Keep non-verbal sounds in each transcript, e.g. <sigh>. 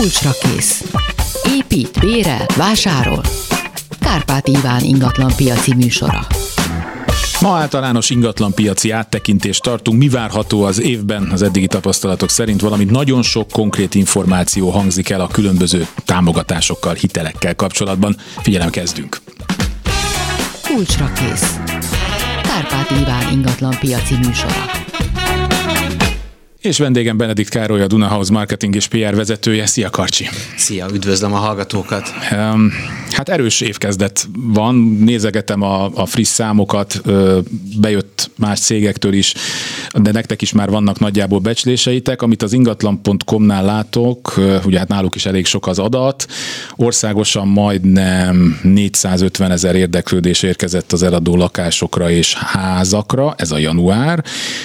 Kulcsra kész. Épít, bérel, vásárol. Kárpát Iván ingatlan piaci műsora. Ma általános ingatlan piaci áttekintést tartunk. Mi várható az évben az eddigi tapasztalatok szerint, valamint nagyon sok konkrét információ hangzik el a különböző támogatásokkal, hitelekkel kapcsolatban. Figyelem, kezdünk! Kulcsra kész. Kárpát Iván ingatlan piaci műsora. És vendégem Benedikt Károly, a Dunahouse marketing és PR vezetője. Szia Karcsi! Szia, üdvözlöm a hallgatókat! Um, hát erős évkezdet van, nézegetem a, a friss számokat, bejött más cégektől is, de nektek is már vannak nagyjából becsléseitek, amit az ingatlan.com-nál látok, ugye hát náluk is elég sok az adat, országosan majdnem 450 ezer érdeklődés érkezett az eladó lakásokra és házakra, ez a január,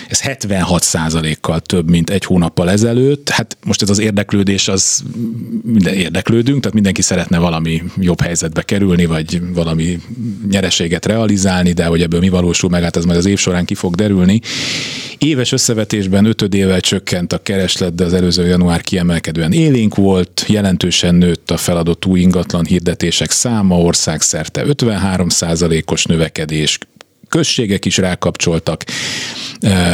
ez 76 százalékkal több mint egy hónappal ezelőtt. Hát most ez az érdeklődés, az minden érdeklődünk, tehát mindenki szeretne valami jobb helyzetbe kerülni, vagy valami nyereséget realizálni, de hogy ebből mi valósul meg, hát ez majd az év során ki fog derülni. Éves összevetésben ötödével csökkent a kereslet, de az előző január kiemelkedően élénk volt, jelentősen nőtt a feladott új ingatlan hirdetések száma, országszerte 53 os növekedés, községek is rákapcsoltak.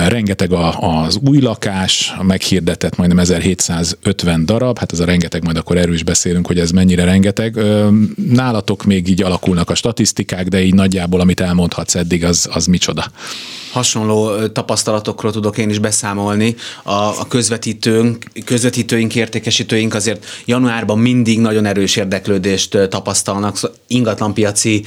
Rengeteg az új lakás, a meghirdetett majdnem 1750 darab, hát ez a rengeteg, majd akkor erről is beszélünk, hogy ez mennyire rengeteg. Nálatok még így alakulnak a statisztikák, de így nagyjából, amit elmondhatsz eddig, az, az micsoda? hasonló tapasztalatokról tudok én is beszámolni. A, a közvetítőnk, közvetítőink, értékesítőink azért januárban mindig nagyon erős érdeklődést tapasztalnak. Ingatlanpiaci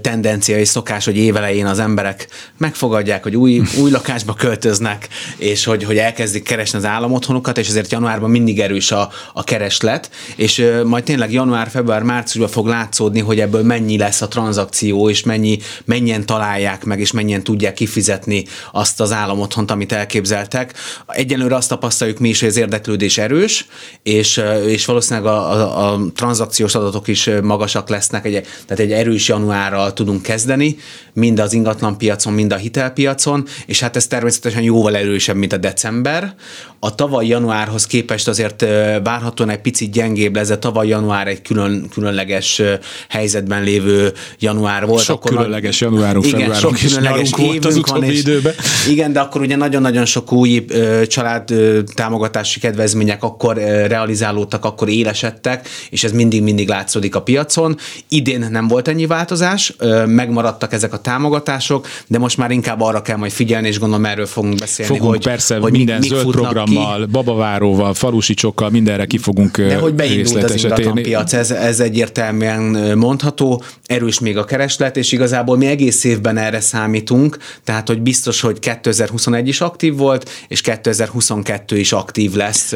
tendencia és szokás, hogy évelején az emberek megfogadják, hogy új, új <laughs> lakásba költöznek, és hogy, hogy elkezdik keresni az államotthonukat, és ezért januárban mindig erős a, a kereslet, és majd tényleg január, február, márciusban fog látszódni, hogy ebből mennyi lesz a tranzakció, és mennyi, mennyien találják meg, és mennyien tudják kifizetni fizetni azt az államotthont, amit elképzeltek. Egyenlőre azt tapasztaljuk mi is, hogy az érdeklődés erős, és, és valószínűleg a, a, a tranzakciós adatok is magasak lesznek, egy, tehát egy erős januárral tudunk kezdeni, mind az ingatlan piacon, mind a hitelpiacon, és hát ez természetesen jóval erősebb, mint a december. A tavaly januárhoz képest azért várhatóan egy picit gyengébb lesz, de tavaly január egy külön, különleges helyzetben lévő január volt. Sok akkor különleges januárunk, igen, sok különleges évünk az van, és, időben. Igen, de akkor ugye nagyon-nagyon sok új család támogatási kedvezmények akkor realizálódtak, akkor élesedtek, és ez mindig-mindig látszódik a piacon. Idén nem volt ennyi változás, megmaradtak ezek a támogatások, de most már inkább arra kell majd figyelni, és gondolom erről fogunk beszélni. Fogunk hogy, persze hogy minden mik, zöld programmal, ki. babaváróval, falusicsokkal, mindenre ki fogunk De hogy beindult az ingatlan piac, ez, ez egyértelműen mondható, erős még a kereslet, és igazából mi egész évben erre számítunk, tehát hogy biztos, hogy 2021 is aktív volt, és 2022 is aktív lesz.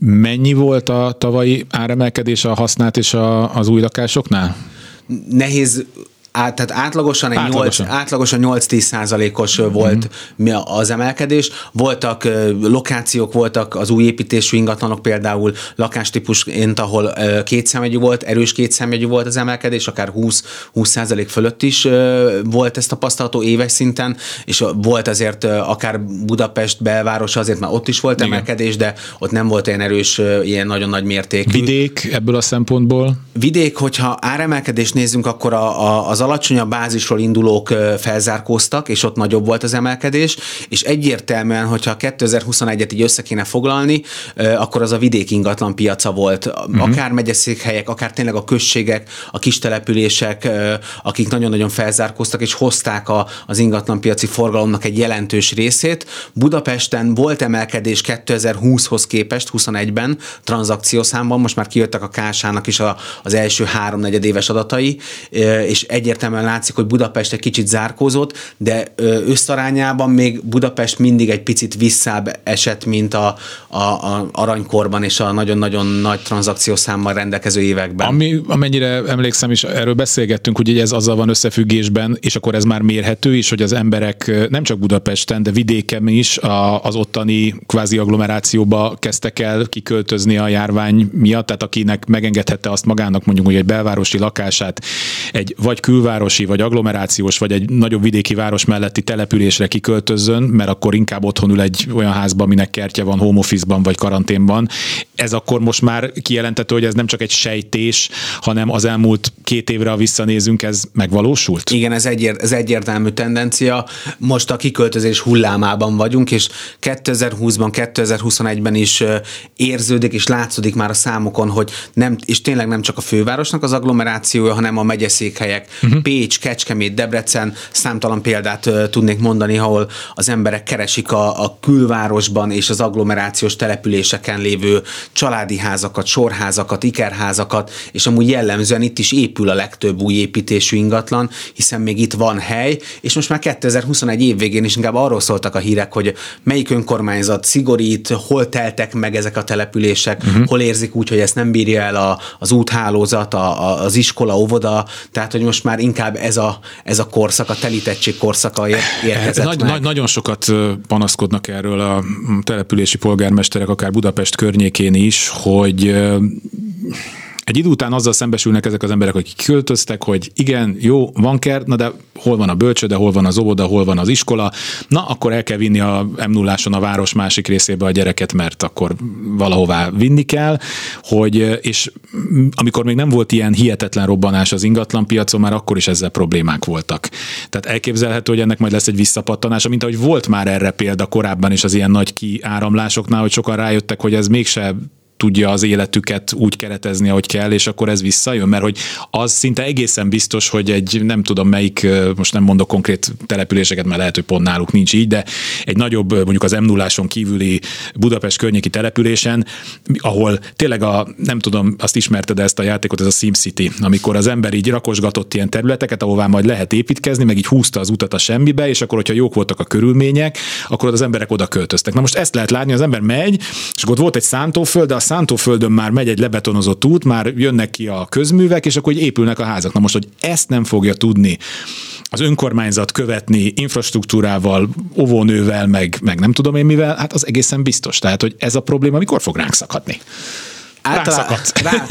Mennyi volt a tavalyi áremelkedés a használt és a, az új lakásoknál? Nehéz át, tehát átlagosan, egy átlagosan. 8, átlagosan 8-10 százalékos uh-huh. volt az emelkedés. Voltak lokációk, voltak az új építésű ingatlanok, például lakástípusként, ahol kétszemegyű volt, erős kétszemegyű volt az emelkedés, akár 20, 20 százalék fölött is volt ez tapasztalható éves szinten, és volt azért akár Budapest belvárosa, azért már ott is volt Igen. emelkedés, de ott nem volt olyan erős, ilyen nagyon nagy mértékű. Vidék ebből a szempontból? Vidék, hogyha áremelkedést nézzünk, akkor a, a, az alacsonyabb bázisról indulók felzárkóztak, és ott nagyobb volt az emelkedés, és egyértelműen, hogyha 2021-et így össze kéne foglalni, akkor az a vidék ingatlan piaca volt. Uh-huh. Akár megyeszékhelyek, akár tényleg a községek, a kis települések, akik nagyon-nagyon felzárkóztak, és hozták a, az ingatlan piaci forgalomnak egy jelentős részét. Budapesten volt emelkedés 2020-hoz képest, 21-ben tranzakciószámban, most már kijöttek a Kásának is a, az első három negyedéves adatai, és egyértelműen egyértelműen látszik, hogy Budapest egy kicsit zárkózott, de összarányában még Budapest mindig egy picit visszább esett, mint a, a, a aranykorban és a nagyon-nagyon nagy tranzakciószámmal rendelkező években. Ami, amennyire emlékszem is, erről beszélgettünk, hogy ez azzal van összefüggésben, és akkor ez már mérhető is, hogy az emberek nem csak Budapesten, de vidéken is az ottani kvázi agglomerációba kezdtek el kiköltözni a járvány miatt, tehát akinek megengedhette azt magának mondjuk, hogy egy belvárosi lakását egy vagy kül külvárosi, vagy agglomerációs, vagy egy nagyobb vidéki város melletti településre kiköltözzön, mert akkor inkább otthon ül egy olyan házban, aminek kertje van home office-ban, vagy karanténban. Ez akkor most már kijelentető, hogy ez nem csak egy sejtés, hanem az elmúlt két évre, ha visszanézünk, ez megvalósult? Igen, ez, egyért, ez egyértelmű tendencia. Most a kiköltözés hullámában vagyunk, és 2020-ban, 2021-ben is érződik és látszódik már a számokon, hogy nem, és tényleg nem csak a fővárosnak az agglomerációja, hanem a megyeszékhelyek, uh-huh. Pécs, Kecskemét, Debrecen, számtalan példát tudnék mondani, ahol az emberek keresik a, a külvárosban és az agglomerációs településeken lévő családi házakat, sorházakat, ikerházakat, és amúgy jellemzően itt is épül a legtöbb új építésű ingatlan, hiszen még itt van hely, és most már 2021 év végén is inkább arról szóltak a hírek, hogy melyik önkormányzat szigorít, hol teltek meg ezek a települések, uh-huh. hol érzik úgy, hogy ezt nem bírja el a, az úthálózat, a, a, az iskola, óvoda, tehát hogy most már inkább ez a, ez a korszak, a telítettség korszaka érkezett nagy, meg. Nagy, nagyon sokat panaszkodnak erről a települési polgármesterek, akár Budapest környékén is, hogy egy idő után azzal szembesülnek ezek az emberek, hogy költöztek, hogy igen, jó, van kert, na de hol van a bölcsőde, hol van az óvoda, hol van az iskola, na akkor el kell vinni a m 0 a város másik részébe a gyereket, mert akkor valahová vinni kell, hogy, és amikor még nem volt ilyen hihetetlen robbanás az ingatlan piacon, már akkor is ezzel problémák voltak. Tehát elképzelhető, hogy ennek majd lesz egy visszapattanás, mint ahogy volt már erre példa korábban is az ilyen nagy kiáramlásoknál, hogy sokan rájöttek, hogy ez mégse tudja az életüket úgy keretezni, ahogy kell, és akkor ez visszajön, mert hogy az szinte egészen biztos, hogy egy nem tudom melyik, most nem mondok konkrét településeket, mert lehet, hogy pont náluk nincs így, de egy nagyobb, mondjuk az m 0 kívüli Budapest környéki településen, ahol tényleg a, nem tudom, azt ismerted ezt a játékot, ez a SimCity, amikor az ember így rakosgatott ilyen területeket, ahová majd lehet építkezni, meg így húzta az utat a semmibe, és akkor, hogyha jók voltak a körülmények, akkor az emberek oda költöztek. Na most ezt lehet látni, az ember megy, és ott volt egy szántóföld, de a szántóföldön már megy egy lebetonozott út, már jönnek ki a közművek, és akkor hogy épülnek a házak. Na most, hogy ezt nem fogja tudni az önkormányzat követni infrastruktúrával, óvónővel, meg, meg nem tudom én mivel, hát az egészen biztos. Tehát, hogy ez a probléma mikor fog ránk szakadni? Általán, rá,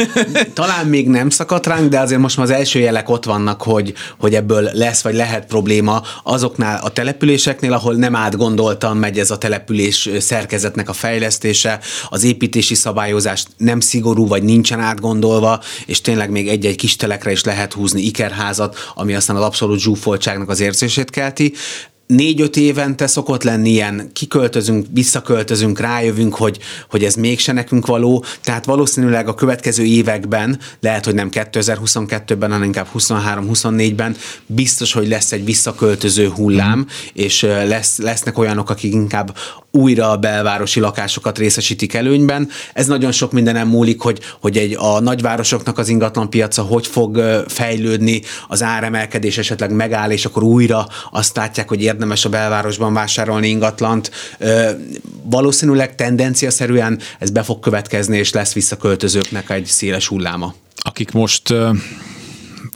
talán még nem szakadt ránk, de azért most már az első jelek ott vannak, hogy, hogy ebből lesz vagy lehet probléma azoknál a településeknél, ahol nem átgondoltan megy ez a település szerkezetnek a fejlesztése, az építési szabályozás nem szigorú vagy nincsen átgondolva, és tényleg még egy-egy kis telekre is lehet húzni ikerházat, ami aztán az abszolút zsúfoltságnak az érzését kelti négy-öt évente szokott lenni ilyen, kiköltözünk, visszaköltözünk, rájövünk, hogy, hogy ez mégse nekünk való, tehát valószínűleg a következő években, lehet, hogy nem 2022-ben, hanem inkább 23-24-ben biztos, hogy lesz egy visszaköltöző hullám, mm. és lesz, lesznek olyanok, akik inkább újra a belvárosi lakásokat részesítik előnyben. Ez nagyon sok mindenem múlik, hogy, hogy egy, a nagyvárosoknak az ingatlan piaca hogy fog fejlődni, az áremelkedés esetleg megáll, és akkor újra azt látják, hogy érdemes a belvárosban vásárolni ingatlant. Valószínűleg tendenciaszerűen ez be fog következni, és lesz visszaköltözőknek egy széles hulláma. Akik most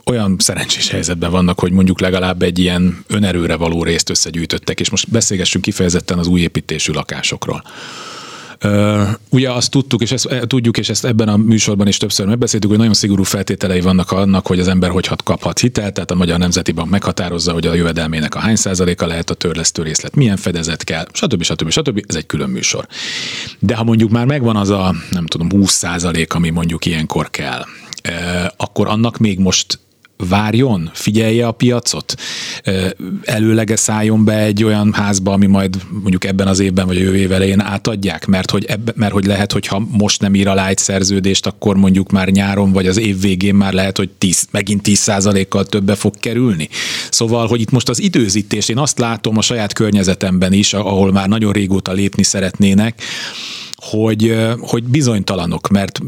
olyan szerencsés helyzetben vannak, hogy mondjuk legalább egy ilyen önerőre való részt összegyűjtöttek, és most beszélgessünk kifejezetten az új építésű lakásokról. Uh, ugye azt tudtuk, és ezt e, tudjuk, és ezt ebben a műsorban is többször megbeszéltük, hogy nagyon szigorú feltételei vannak annak, hogy az ember hogy kaphat hitelt, tehát a Magyar Nemzeti Bank meghatározza, hogy a jövedelmének a hány százaléka lehet a törlesztő részlet, milyen fedezet kell, stb. stb. stb. Ez egy külön műsor. De ha mondjuk már megvan az a, nem tudom, 20 százalék, ami mondjuk ilyenkor kell, akkor annak még most várjon, figyelje a piacot, előlege szálljon be egy olyan házba, ami majd mondjuk ebben az évben vagy a jövő év elején átadják, mert hogy, ebbe, mert hogy lehet, hogy ha most nem ír alá egy szerződést, akkor mondjuk már nyáron vagy az év végén már lehet, hogy 10, megint 10%-kal többe fog kerülni. Szóval, hogy itt most az időzítés, én azt látom a saját környezetemben is, ahol már nagyon régóta lépni szeretnének, hogy, hogy bizonytalanok, mert,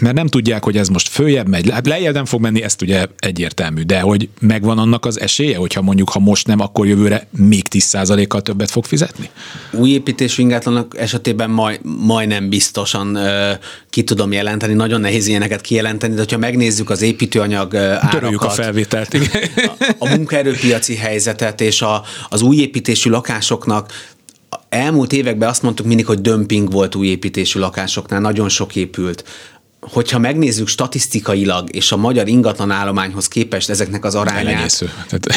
mert nem tudják, hogy ez most följebb megy, lejjebb nem fog menni, ezt ugye egyértelmű, de hogy megvan annak az esélye, hogyha mondjuk, ha most nem, akkor jövőre még 10%-kal többet fog fizetni? Új építésű ingatlanok esetében maj, majdnem biztosan uh, ki tudom jelenteni, nagyon nehéz ilyeneket kijelenteni, de ha megnézzük az építőanyag árakat, Töröljük a felvételt. A, a munkaerőpiaci helyzetet és a, az új építésű lakásoknak elmúlt években azt mondtuk mindig, hogy dömping volt új építésű lakásoknál, nagyon sok épült hogyha megnézzük statisztikailag, és a magyar ingatlan állományhoz képest ezeknek az arányát, elenyésző.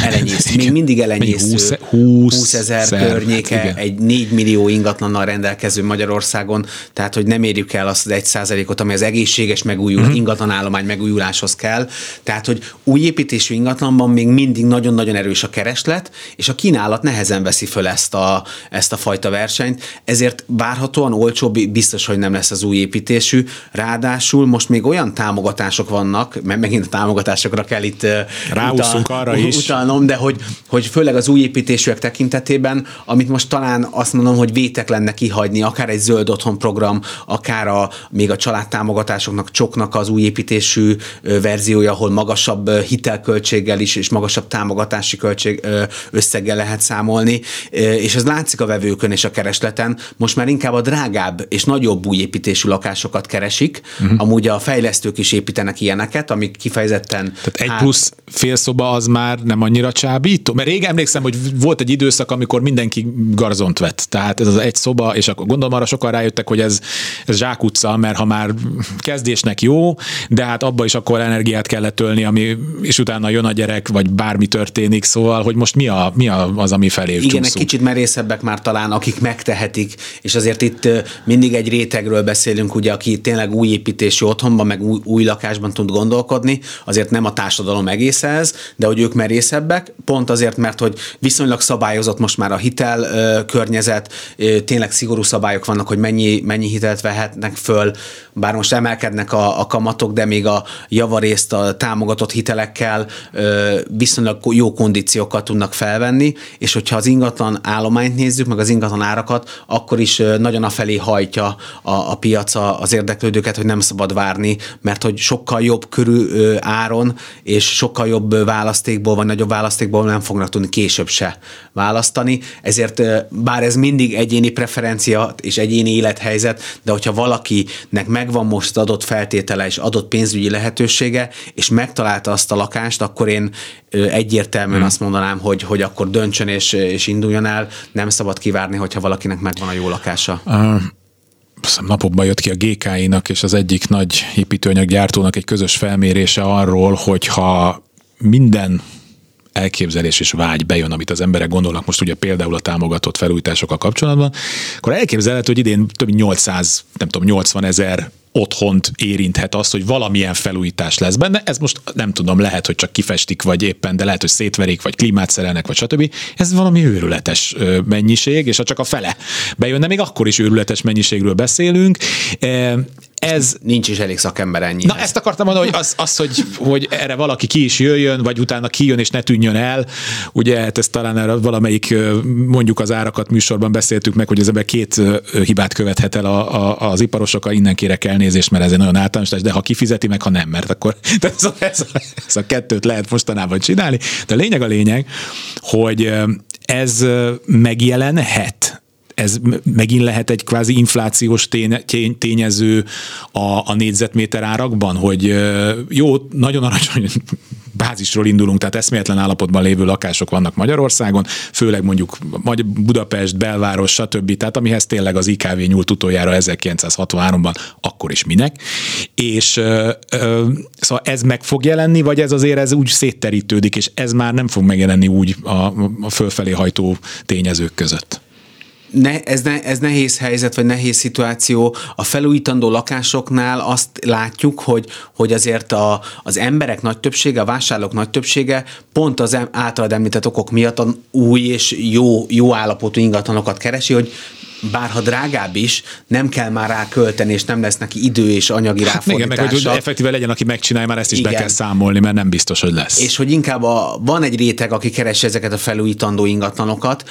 elenyésző. Még mindig elenyésző. 20, 20, 20 ezer környéke, hát igen. egy 4 millió ingatlannal rendelkező Magyarországon, tehát hogy nem érjük el azt az 1 százalékot, ami az egészséges megújul, Mhm. uh-huh. ingatlan állomány megújuláshoz kell. Tehát, hogy új építésű ingatlanban még mindig nagyon-nagyon erős a kereslet, és a kínálat nehezen veszi föl ezt a, ezt a fajta versenyt, ezért várhatóan olcsóbb biztos, hogy nem lesz az új építésű. Ráadásul most még olyan támogatások vannak, mert megint a támogatásokra kell itt Ráúszunk arra is. utalnom, de hogy, hogy főleg az új építésűek tekintetében, amit most talán azt mondom, hogy vétek lenne kihagyni, akár egy zöld otthon program, akár a, még a családtámogatásoknak, csoknak az új építésű verziója, ahol magasabb hitelköltséggel is, és magasabb támogatási költség összeggel lehet számolni, és ez látszik a vevőkön és a keresleten. Most már inkább a drágább és nagyobb új építésű lakásokat keresik, uh-huh. Amúgy a fejlesztők is építenek ilyeneket, amik kifejezetten Tehát egy plusz félszoba az már nem annyira csábító? Mert rég emlékszem, hogy volt egy időszak, amikor mindenki garzont vett. Tehát ez az egy szoba, és akkor gondolom arra sokan rájöttek, hogy ez, ez zsákutca, mert ha már kezdésnek jó, de hát abba is akkor energiát kellett tölni, ami, és utána jön a gyerek, vagy bármi történik, szóval, hogy most mi, a, mi a, az, ami felé Igen, egy csúszunk? kicsit merészebbek már talán, akik megtehetik, és azért itt mindig egy rétegről beszélünk, ugye, aki tényleg új építésű otthonban, meg új, új lakásban tud gondolkodni, azért nem a társadalom egész ez, de hogy ők merészebbek, pont azért, mert hogy viszonylag szabályozott most már a hitel ö, környezet, ö, tényleg szigorú szabályok vannak, hogy mennyi, mennyi hitelt vehetnek föl, bár most emelkednek a, a kamatok, de még a javarészt a támogatott hitelekkel ö, viszonylag jó kondíciókat tudnak felvenni, és hogyha az ingatlan állományt nézzük, meg az ingatlan árakat, akkor is nagyon afelé hajtja a, a piaca az érdeklődőket, hogy nem szabad várni, mert hogy sokkal jobb körű ö, áron és sokkal jobb választékból, vagy nagyobb választékból nem fognak tudni később se választani. Ezért bár ez mindig egyéni preferencia és egyéni élethelyzet, de hogyha valakinek megvan most adott feltétele és adott pénzügyi lehetősége, és megtalálta azt a lakást, akkor én egyértelműen hmm. azt mondanám, hogy, hogy akkor döntsön és, és induljon el. Nem szabad kivárni, hogyha valakinek megvan a jó lakása. Azt hiszem, napokban jött ki a GKI-nak és az egyik nagy építőanyaggyártónak egy közös felmérése arról, hogyha minden elképzelés és vágy bejön, amit az emberek gondolnak most ugye például a támogatott felújításokkal kapcsolatban, akkor elképzelhető, hogy idén több mint 800, nem tudom, 80 ezer otthont érinthet azt, hogy valamilyen felújítás lesz benne. Ez most nem tudom, lehet, hogy csak kifestik, vagy éppen, de lehet, hogy szétverik, vagy klímát szerelnek, vagy stb. Ez valami őrületes mennyiség, és ha csak a fele bejönne, még akkor is őrületes mennyiségről beszélünk. Ez Nincs is elég szakember ennyi. Na ezt akartam mondani, hogy az, az hogy, hogy erre valaki ki is jöjjön, vagy utána kijön és ne tűnjön el. Ugye hát ezt talán erre valamelyik mondjuk az árakat műsorban beszéltük meg, hogy az ember két hibát követhet el a, a, az iparosok, innen kérek elnézést, mert ez egy nagyon általános, de ha kifizeti meg, ha nem, mert akkor <laughs> de ez, a, ez, a, ez a kettőt lehet mostanában csinálni. De a lényeg a lényeg, hogy ez megjelenhet ez megint lehet egy kvázi inflációs tény, tény, tényező a, a négyzetméter árakban, hogy jó, nagyon alacsony bázisról indulunk, tehát eszméletlen állapotban lévő lakások vannak Magyarországon, főleg mondjuk Budapest, belváros, stb. Tehát amihez tényleg az IKV nyúlt utoljára 1963-ban, akkor is minek. És ö, ö, szóval ez meg fog jelenni, vagy ez azért ez úgy szétterítődik, és ez már nem fog megjelenni úgy a, a fölfelé hajtó tényezők között? Ne, ez, ne, ez nehéz helyzet, vagy nehéz szituáció. A felújítandó lakásoknál azt látjuk, hogy, hogy azért a, az emberek nagy többsége, a vásárlók nagy többsége pont az általad említett okok miatt a új és jó, jó állapotú ingatlanokat keresi, hogy bár ha drágább is, nem kell már rá költeni, és nem lesz neki idő és anyagi hát igen, meg hogy effektíve legyen, aki megcsinálja, már ezt is igen. be kell számolni, mert nem biztos, hogy lesz. És hogy inkább a, van egy réteg, aki keresi ezeket a felújítandó ingatlanokat,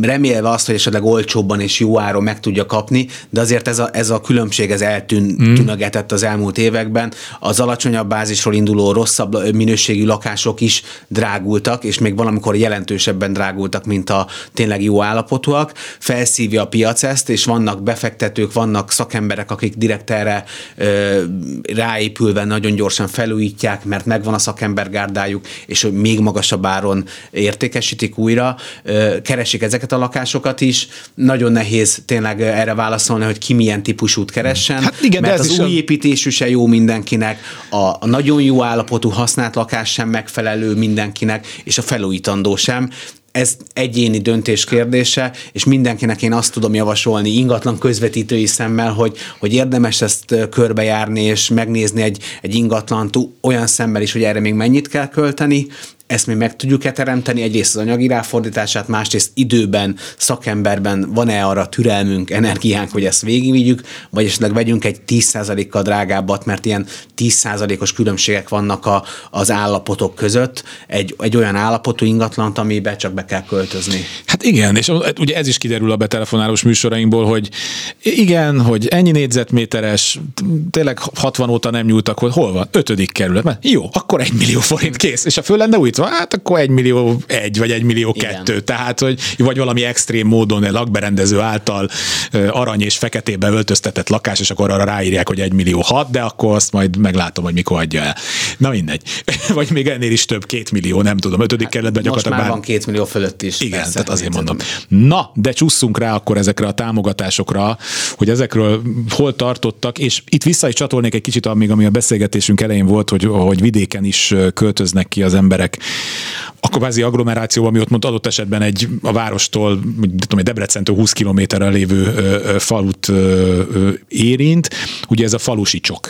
remélve azt, hogy esetleg olcsóbban és jó áron meg tudja kapni, de azért ez a, ez a különbség ez eltűnögetett mm. az elmúlt években. Az alacsonyabb bázisról induló rosszabb minőségű lakások is drágultak, és még valamikor jelentősebben drágultak, mint a tényleg jó állapotúak. Felszín megszívja a piac ezt, és vannak befektetők, vannak szakemberek, akik direkt erre ö, ráépülve nagyon gyorsan felújítják, mert megvan a szakembergárdájuk, és hogy még magasabb áron értékesítik újra, ö, keresik ezeket a lakásokat is. Nagyon nehéz tényleg erre válaszolni, hogy ki milyen típusút keressen, Hát igen, mert az új építésű se jó mindenkinek, a, a nagyon jó állapotú használt lakás sem megfelelő mindenkinek, és a felújítandó sem. Ez egyéni döntés kérdése, és mindenkinek én azt tudom javasolni ingatlan közvetítői szemmel, hogy, hogy érdemes ezt körbejárni, és megnézni egy, egy ingatlant olyan szemmel is, hogy erre még mennyit kell költeni, ezt mi meg tudjuk-e teremteni, egyrészt az anyagi ráfordítását, másrészt időben, szakemberben van-e arra türelmünk, energiánk, hogy ezt végigvigyük, vagy esetleg vegyünk egy 10%-kal drágábbat, mert ilyen 10%-os különbségek vannak a, az állapotok között, egy, egy olyan állapotú ingatlant, amibe csak be kell költözni. Hát igen, és ugye ez is kiderül a betelefonálós műsorainkból, hogy igen, hogy ennyi négyzetméteres, tényleg 60 óta nem nyúltak, hogy hol van? Ötödik kerület. Jó, akkor egy millió forint kész. És a föl lenne újítva, hát akkor egy millió egy, vagy egy millió Igen. kettő. Tehát, hogy vagy valami extrém módon egy lakberendező által arany és feketébe öltöztetett lakás, és akkor arra ráírják, hogy egy millió hat, de akkor azt majd meglátom, hogy mikor adja el. Na mindegy. <laughs> vagy még ennél is több, két millió, nem tudom, ötödik kerületben Most gyakorlatilag már van két millió fölött is. Igen, persze. tehát azért mondom. Na, de csusszunk rá akkor ezekre a támogatásokra, hogy ezekről hol tartottak, és itt vissza is csatolnék egy kicsit, amíg ami a beszélgetésünk elején volt, hogy, hogy vidéken is költöznek ki az emberek a kvázi agglomerációban, ami ott mond adott esetben egy a várostól, tudom, egy Debrecentől 20 kilométerre lévő falut érint. Ugye ez a falusi csok.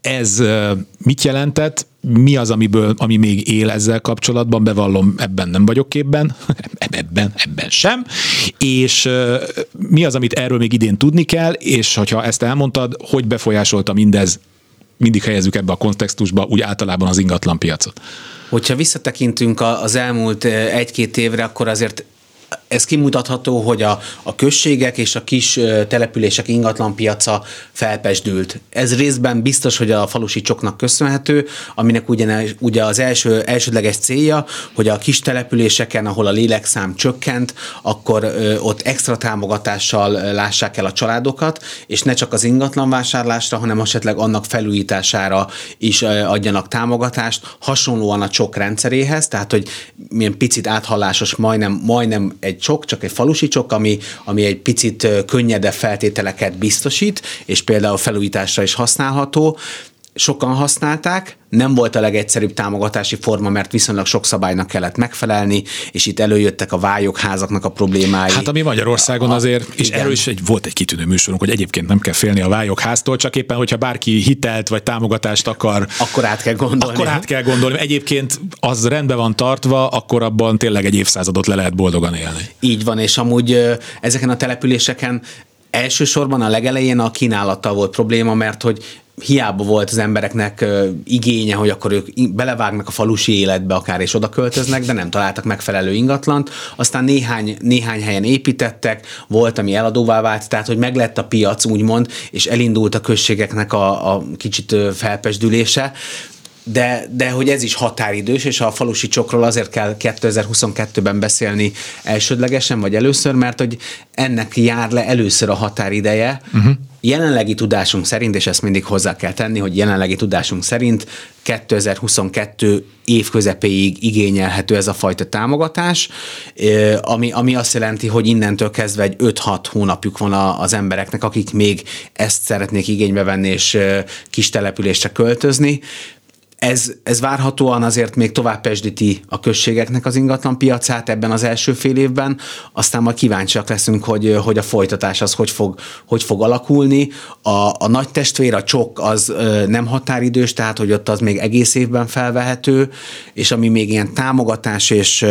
Ez mit jelentett? Mi az, amiből, ami még él ezzel kapcsolatban? Bevallom, ebben nem vagyok képben, <laughs> ebben, ebben sem. És mi az, amit erről még idén tudni kell, és hogyha ezt elmondtad, hogy befolyásolta mindez, mindig helyezzük ebbe a kontextusba, úgy általában az ingatlan piacot. Hogyha visszatekintünk az elmúlt eh, egy-két évre, akkor azért ez kimutatható, hogy a, a községek és a kis települések ingatlanpiaca felpesdült. Ez részben biztos, hogy a falusi csoknak köszönhető, aminek ugye, ugye az első, elsődleges célja, hogy a kis településeken, ahol a lélekszám csökkent, akkor ö, ott extra támogatással lássák el a családokat, és ne csak az ingatlan vásárlásra, hanem esetleg annak felújítására is adjanak támogatást, hasonlóan a csok rendszeréhez, tehát hogy milyen picit áthallásos, majdnem, majdnem egy csok, csak egy falusi csok, ami, ami egy picit könnyedebb feltételeket biztosít, és például felújításra is használható. Sokan használták, nem volt a legegyszerűbb támogatási forma, mert viszonylag sok szabálynak kellett megfelelni, és itt előjöttek a vályokházaknak a problémái. Hát ami Magyarországon A- azért, és igen. erről is egy, volt egy kitűnő műsorunk, hogy egyébként nem kell félni a vályokháztól, csak éppen, hogyha bárki hitelt vagy támogatást akar, Akkor át kell gondolni. akkor át kell gondolni. Egyébként az rendben van tartva, akkor abban tényleg egy évszázadot le lehet boldogan élni. Így van, és amúgy ezeken a településeken elsősorban a legelején a kínálattal volt probléma, mert hogy hiába volt az embereknek igénye, hogy akkor ők belevágnak a falusi életbe akár, és oda költöznek, de nem találtak megfelelő ingatlant. Aztán néhány, néhány helyen építettek, volt, ami eladóvá vált, tehát hogy meglett a piac, úgymond, és elindult a községeknek a, a kicsit felpesdülése. De, de hogy ez is határidős, és a falusi csokról azért kell 2022-ben beszélni elsődlegesen, vagy először, mert hogy ennek jár le először a határideje. Uh-huh. Jelenlegi tudásunk szerint, és ezt mindig hozzá kell tenni, hogy jelenlegi tudásunk szerint 2022 év közepéig igényelhető ez a fajta támogatás, ami, ami azt jelenti, hogy innentől kezdve egy 5-6 hónapjuk van az embereknek, akik még ezt szeretnék igénybe venni és kis településre költözni. Ez, ez várhatóan azért még tovább pesdíti a községeknek az ingatlan piacát ebben az első fél évben, aztán majd kíváncsiak leszünk, hogy, hogy a folytatás az hogy fog, hogy fog alakulni. A, a nagy testvér, a csok az nem határidős, tehát hogy ott az még egész évben felvehető, és ami még ilyen támogatás és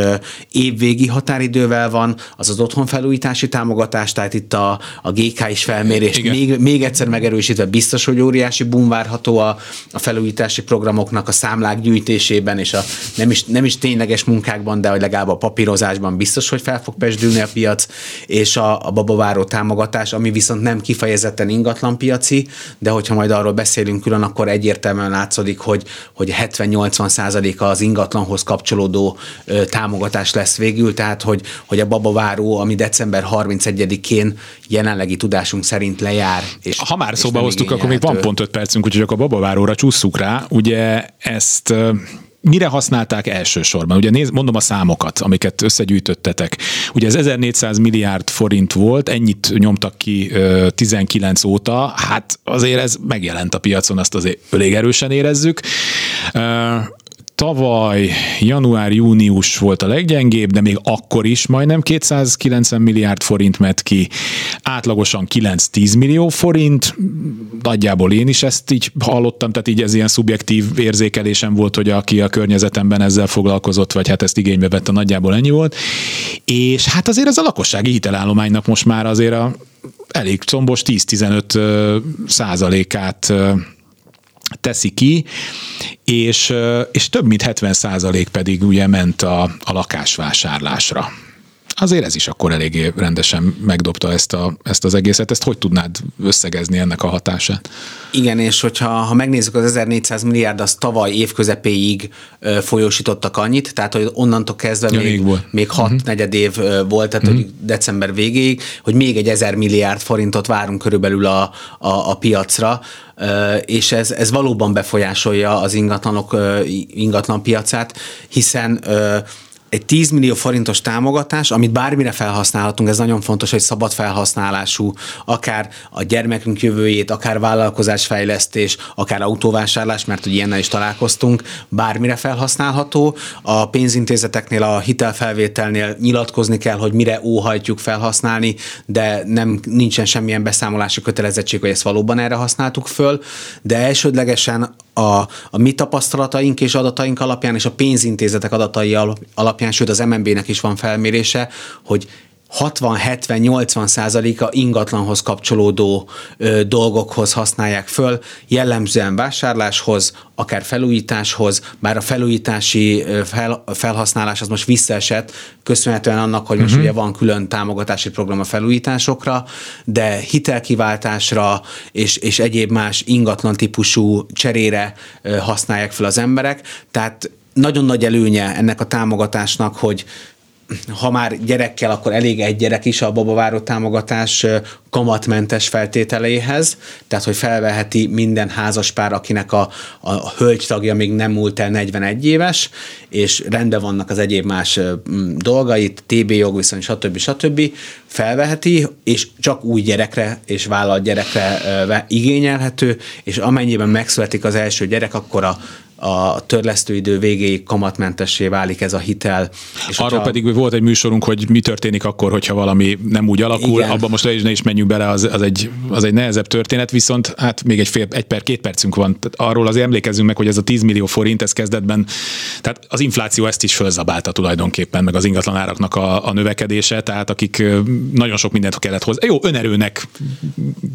évvégi határidővel van, az az otthonfelújítási támogatás, tehát itt a, a GK is felmérés Igen. még, még egyszer megerősítve biztos, hogy óriási boom várható a, a felújítási programoknak vannak a számlák gyűjtésében, és a nem is, nem is tényleges munkákban, de hogy legalább a papírozásban biztos, hogy fel fog pesdülni a piac, és a, a babaváró támogatás, ami viszont nem kifejezetten ingatlanpiaci, de hogyha majd arról beszélünk külön, akkor egyértelműen látszódik, hogy, hogy 70-80 százaléka az ingatlanhoz kapcsolódó ö, támogatás lesz végül, tehát hogy, hogy a babaváró, ami december 31-én jelenlegi tudásunk szerint lejár. És, ha már és szóba hoztuk, akkor még van pont 5 percünk, úgyhogy akkor a babaváróra csúszunk rá. Ugye ezt mire használták elsősorban? Ugye néz, mondom a számokat, amiket összegyűjtöttetek. Ugye ez 1400 milliárd forint volt, ennyit nyomtak ki ö, 19 óta, hát azért ez megjelent a piacon, azt azért elég erősen érezzük. Tavaly január-június volt a leggyengébb, de még akkor is majdnem 290 milliárd forint ment ki, átlagosan 9-10 millió forint, nagyjából én is ezt így hallottam, tehát így ez ilyen szubjektív érzékelésem volt, hogy aki a környezetemben ezzel foglalkozott, vagy hát ezt igénybe vette, nagyjából ennyi volt. És hát azért ez a lakossági hitelállománynak most már azért a elég combos 10-15 ö, százalékát teszi ki, és, és több mint 70 százalék pedig ugye ment a, a lakásvásárlásra. Azért ez is akkor eléggé rendesen megdobta ezt, a, ezt az egészet. Ezt hogy tudnád összegezni ennek a hatását? Igen, és hogyha ha megnézzük az 1400 milliárd, az tavaly év közepéig ö, folyósítottak annyit, tehát hogy onnantól kezdve Ja, még, volt. még hat uh-huh. negyed év volt, tehát uh-huh. hogy december végéig, hogy még egy 1000 milliárd forintot várunk körülbelül a, a, a piacra, és ez, ez valóban befolyásolja az ingatlanok ingatlan piacát, hiszen egy 10 millió forintos támogatás, amit bármire felhasználhatunk, ez nagyon fontos, hogy szabad felhasználású, akár a gyermekünk jövőjét, akár vállalkozásfejlesztés, akár autóvásárlás, mert hogy ilyennel is találkoztunk, bármire felhasználható. A pénzintézeteknél, a hitelfelvételnél nyilatkozni kell, hogy mire óhajtjuk felhasználni, de nem nincsen semmilyen beszámolási kötelezettség, hogy ezt valóban erre használtuk föl, de elsődlegesen a, a mi tapasztalataink és adataink alapján, és a pénzintézetek adatai alap- alapján, sőt az MNB-nek is van felmérése, hogy 60-70-80 százaléka ingatlanhoz kapcsolódó ö, dolgokhoz használják föl, jellemzően vásárláshoz, akár felújításhoz, bár a felújítási fel, felhasználás az most visszaesett, köszönhetően annak, hogy most uh-huh. ugye van külön támogatási program a felújításokra, de hitelkiváltásra és, és egyéb más ingatlan típusú cserére ö, használják fel az emberek, tehát nagyon nagy előnye ennek a támogatásnak, hogy ha már gyerekkel, akkor elég egy gyerek is a babaváró támogatás kamatmentes feltételeihez, tehát hogy felveheti minden házaspár, akinek a, a hölgytagja még nem múlt el 41 éves, és rendben vannak az egyéb más dolgait, TB jogviszony, stb. stb. felveheti, és csak új gyerekre és vállalt gyerekre igényelhető, és amennyiben megszületik az első gyerek, akkor a a törlesztőidő végéig kamatmentessé válik ez a hitel. És Arról hogyha- pedig volt egy műsorunk, hogy mi történik akkor, hogyha valami nem úgy alakul. Igen. Abban most le is, ne is menjünk bele, az, az, egy, az egy nehezebb történet, viszont hát még egy fél, egy per, két percünk van. Tehát arról azért emlékezzünk meg, hogy ez a 10 millió forint, ez kezdetben, tehát az infláció ezt is fölzabálta tulajdonképpen, meg az ingatlanáraknak a, a növekedése, tehát akik nagyon sok mindent kellett hozzá. Jó, önerőnek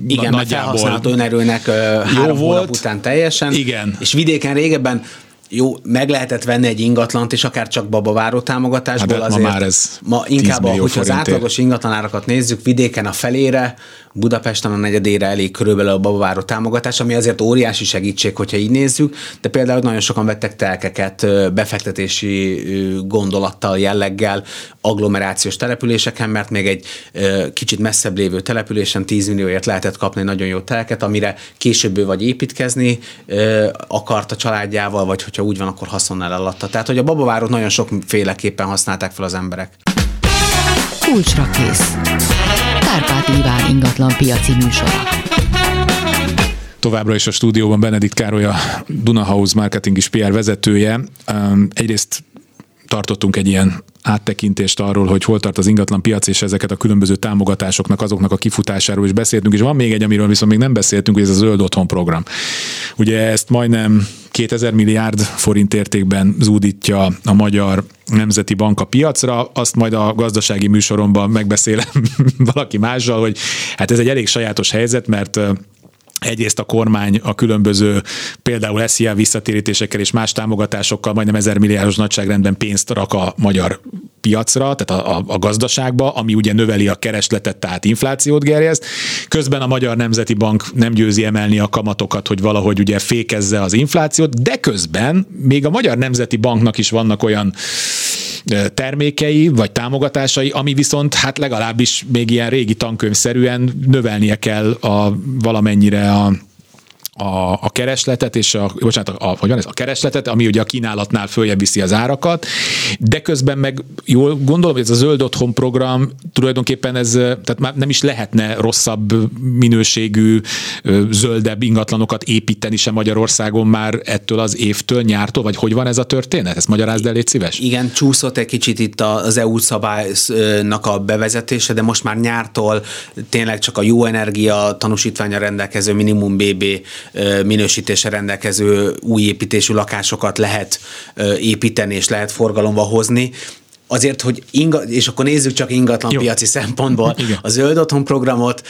Igen, na- mert felhasználható önerőnek ö, három volt. hónap után teljesen. Igen. És vidéken régebben sein. Jó, meg lehetett venni egy ingatlant, és akár csak babaváró támogatásból Hát de ma azért. már ez ma 10 inkább, a, hogyha az átlagos ingatlanárakat nézzük, vidéken a felére, Budapesten a negyedére elég körülbelül a babaváró támogatás, ami azért óriási segítség, hogyha így nézzük, de például nagyon sokan vettek telkeket befektetési gondolattal, jelleggel, agglomerációs településeken, mert még egy kicsit messzebb lévő településen 10 millióért lehetett kapni nagyon jó telket, amire később vagy építkezni akart a családjával, vagy hogyha úgy van, akkor haszonnal eladta. Tehát, hogy a babavárót nagyon sokféleképpen használták fel az emberek. Kulcsra kész. Kárpát Iván ingatlan piaci műsora. Továbbra is a stúdióban Benedikt Károly, a Dunahouse marketing és PR vezetője. Egyrészt tartottunk egy ilyen áttekintést arról, hogy hol tart az ingatlan piac, és ezeket a különböző támogatásoknak, azoknak a kifutásáról is beszéltünk, és van még egy, amiről viszont még nem beszéltünk, hogy ez a Zöld Otthon program. Ugye ezt majdnem 2000 milliárd forint értékben zúdítja a Magyar Nemzeti Bank a piacra, azt majd a gazdasági műsoromban megbeszélem <laughs> valaki mással, hogy hát ez egy elég sajátos helyzet, mert egyrészt a kormány a különböző például SZIA visszatérítésekkel és más támogatásokkal majdnem ezer milliárdos nagyságrendben pénzt rak a magyar piacra, tehát a, a, a gazdaságba, ami ugye növeli a keresletet, tehát inflációt gerjeszt. Közben a Magyar Nemzeti Bank nem győzi emelni a kamatokat, hogy valahogy ugye fékezze az inflációt, de közben még a Magyar Nemzeti Banknak is vannak olyan termékei vagy támogatásai, ami viszont hát legalábbis még ilyen régi tankönyvszerűen növelnie kell a, valamennyire a a, a keresletet, és a, bocsánat, a, a, hogy van ez, a keresletet, ami ugye a kínálatnál följebb viszi az árakat, de közben meg jól gondolom, hogy ez a zöld otthon program tulajdonképpen ez, tehát már nem is lehetne rosszabb minőségű, zöldebb ingatlanokat építeni sem Magyarországon már ettől az évtől, nyártól, vagy hogy van ez a történet? Ezt magyarázd el, légy szíves. Igen, csúszott egy kicsit itt az EU szabálynak a bevezetése, de most már nyártól tényleg csak a jó energia tanúsítványa rendelkező minimum BB minősítése rendelkező új építésű lakásokat lehet építeni és lehet forgalomba hozni azért, hogy inga, és akkor nézzük csak ingatlan Jó. piaci szempontból. <laughs> Igen. A zöld otthon programot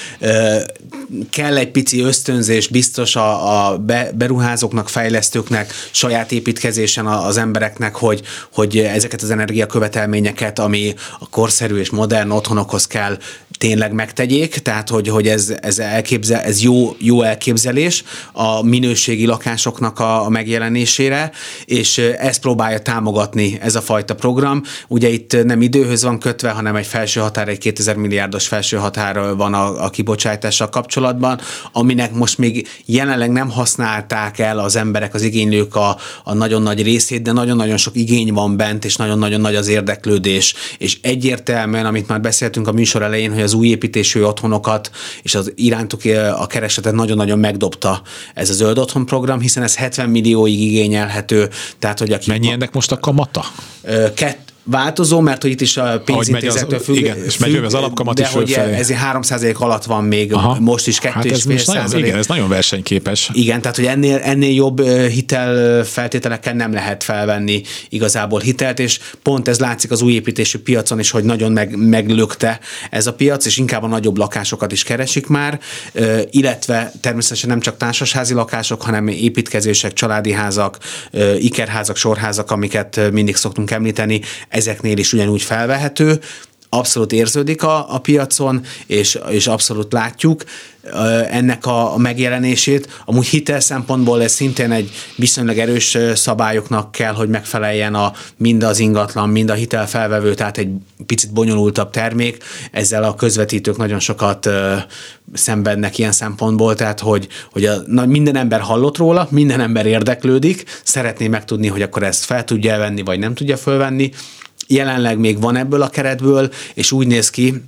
kell egy pici ösztönzés biztos a, a beruházóknak, fejlesztőknek, saját építkezésen az embereknek, hogy, hogy ezeket az energiakövetelményeket, ami a korszerű és modern otthonokhoz kell, tényleg megtegyék, tehát hogy, hogy ez, ez, elképzel, ez jó, jó elképzelés a minőségi lakásoknak a, a megjelenésére, és ezt próbálja támogatni ez a fajta program. Ugye itt nem időhöz van kötve, hanem egy felső határ, egy 2000 milliárdos felső határ van a, a kibocsátással kapcsolatban, aminek most még jelenleg nem használták el az emberek, az igénylők a, a nagyon nagy részét, de nagyon-nagyon sok igény van bent, és nagyon-nagyon nagy az érdeklődés. És egyértelműen, amit már beszéltünk a műsor elején, hogy az új építésű otthonokat és az irántuk a keresetet nagyon-nagyon megdobta ez a zöld otthon program, hiszen ez 70 millióig igényelhető. Tehát, hogy aki Mennyi ennek most a kamata? Kett, változó, mert hogy itt is a pénzintézettől függ. Igen, és megy az alapkamat de is hogy ez 3 alatt van még Aha. most is 2,5 hát ez nagyon, Igen, ez nagyon versenyképes. Igen, tehát hogy ennél, ennél jobb hitel feltételekkel nem lehet felvenni igazából hitelt, és pont ez látszik az új építésű piacon is, hogy nagyon meg, meglökte ez a piac, és inkább a nagyobb lakásokat is keresik már, illetve természetesen nem csak társasházi lakások, hanem építkezések, családi házak, ikerházak, sorházak, amiket mindig szoktunk említeni, ezeknél is ugyanúgy felvehető, abszolút érződik a, a piacon, és, és abszolút látjuk ennek a, megjelenését. Amúgy hitel szempontból ez szintén egy viszonylag erős szabályoknak kell, hogy megfeleljen a, mind az ingatlan, mind a hitelfelvevő, tehát egy picit bonyolultabb termék. Ezzel a közvetítők nagyon sokat ö, szenvednek ilyen szempontból, tehát hogy, hogy a, na, minden ember hallott róla, minden ember érdeklődik, szeretné megtudni, hogy akkor ezt fel tudja venni, vagy nem tudja fölvenni, jelenleg még van ebből a keretből, és úgy néz ki,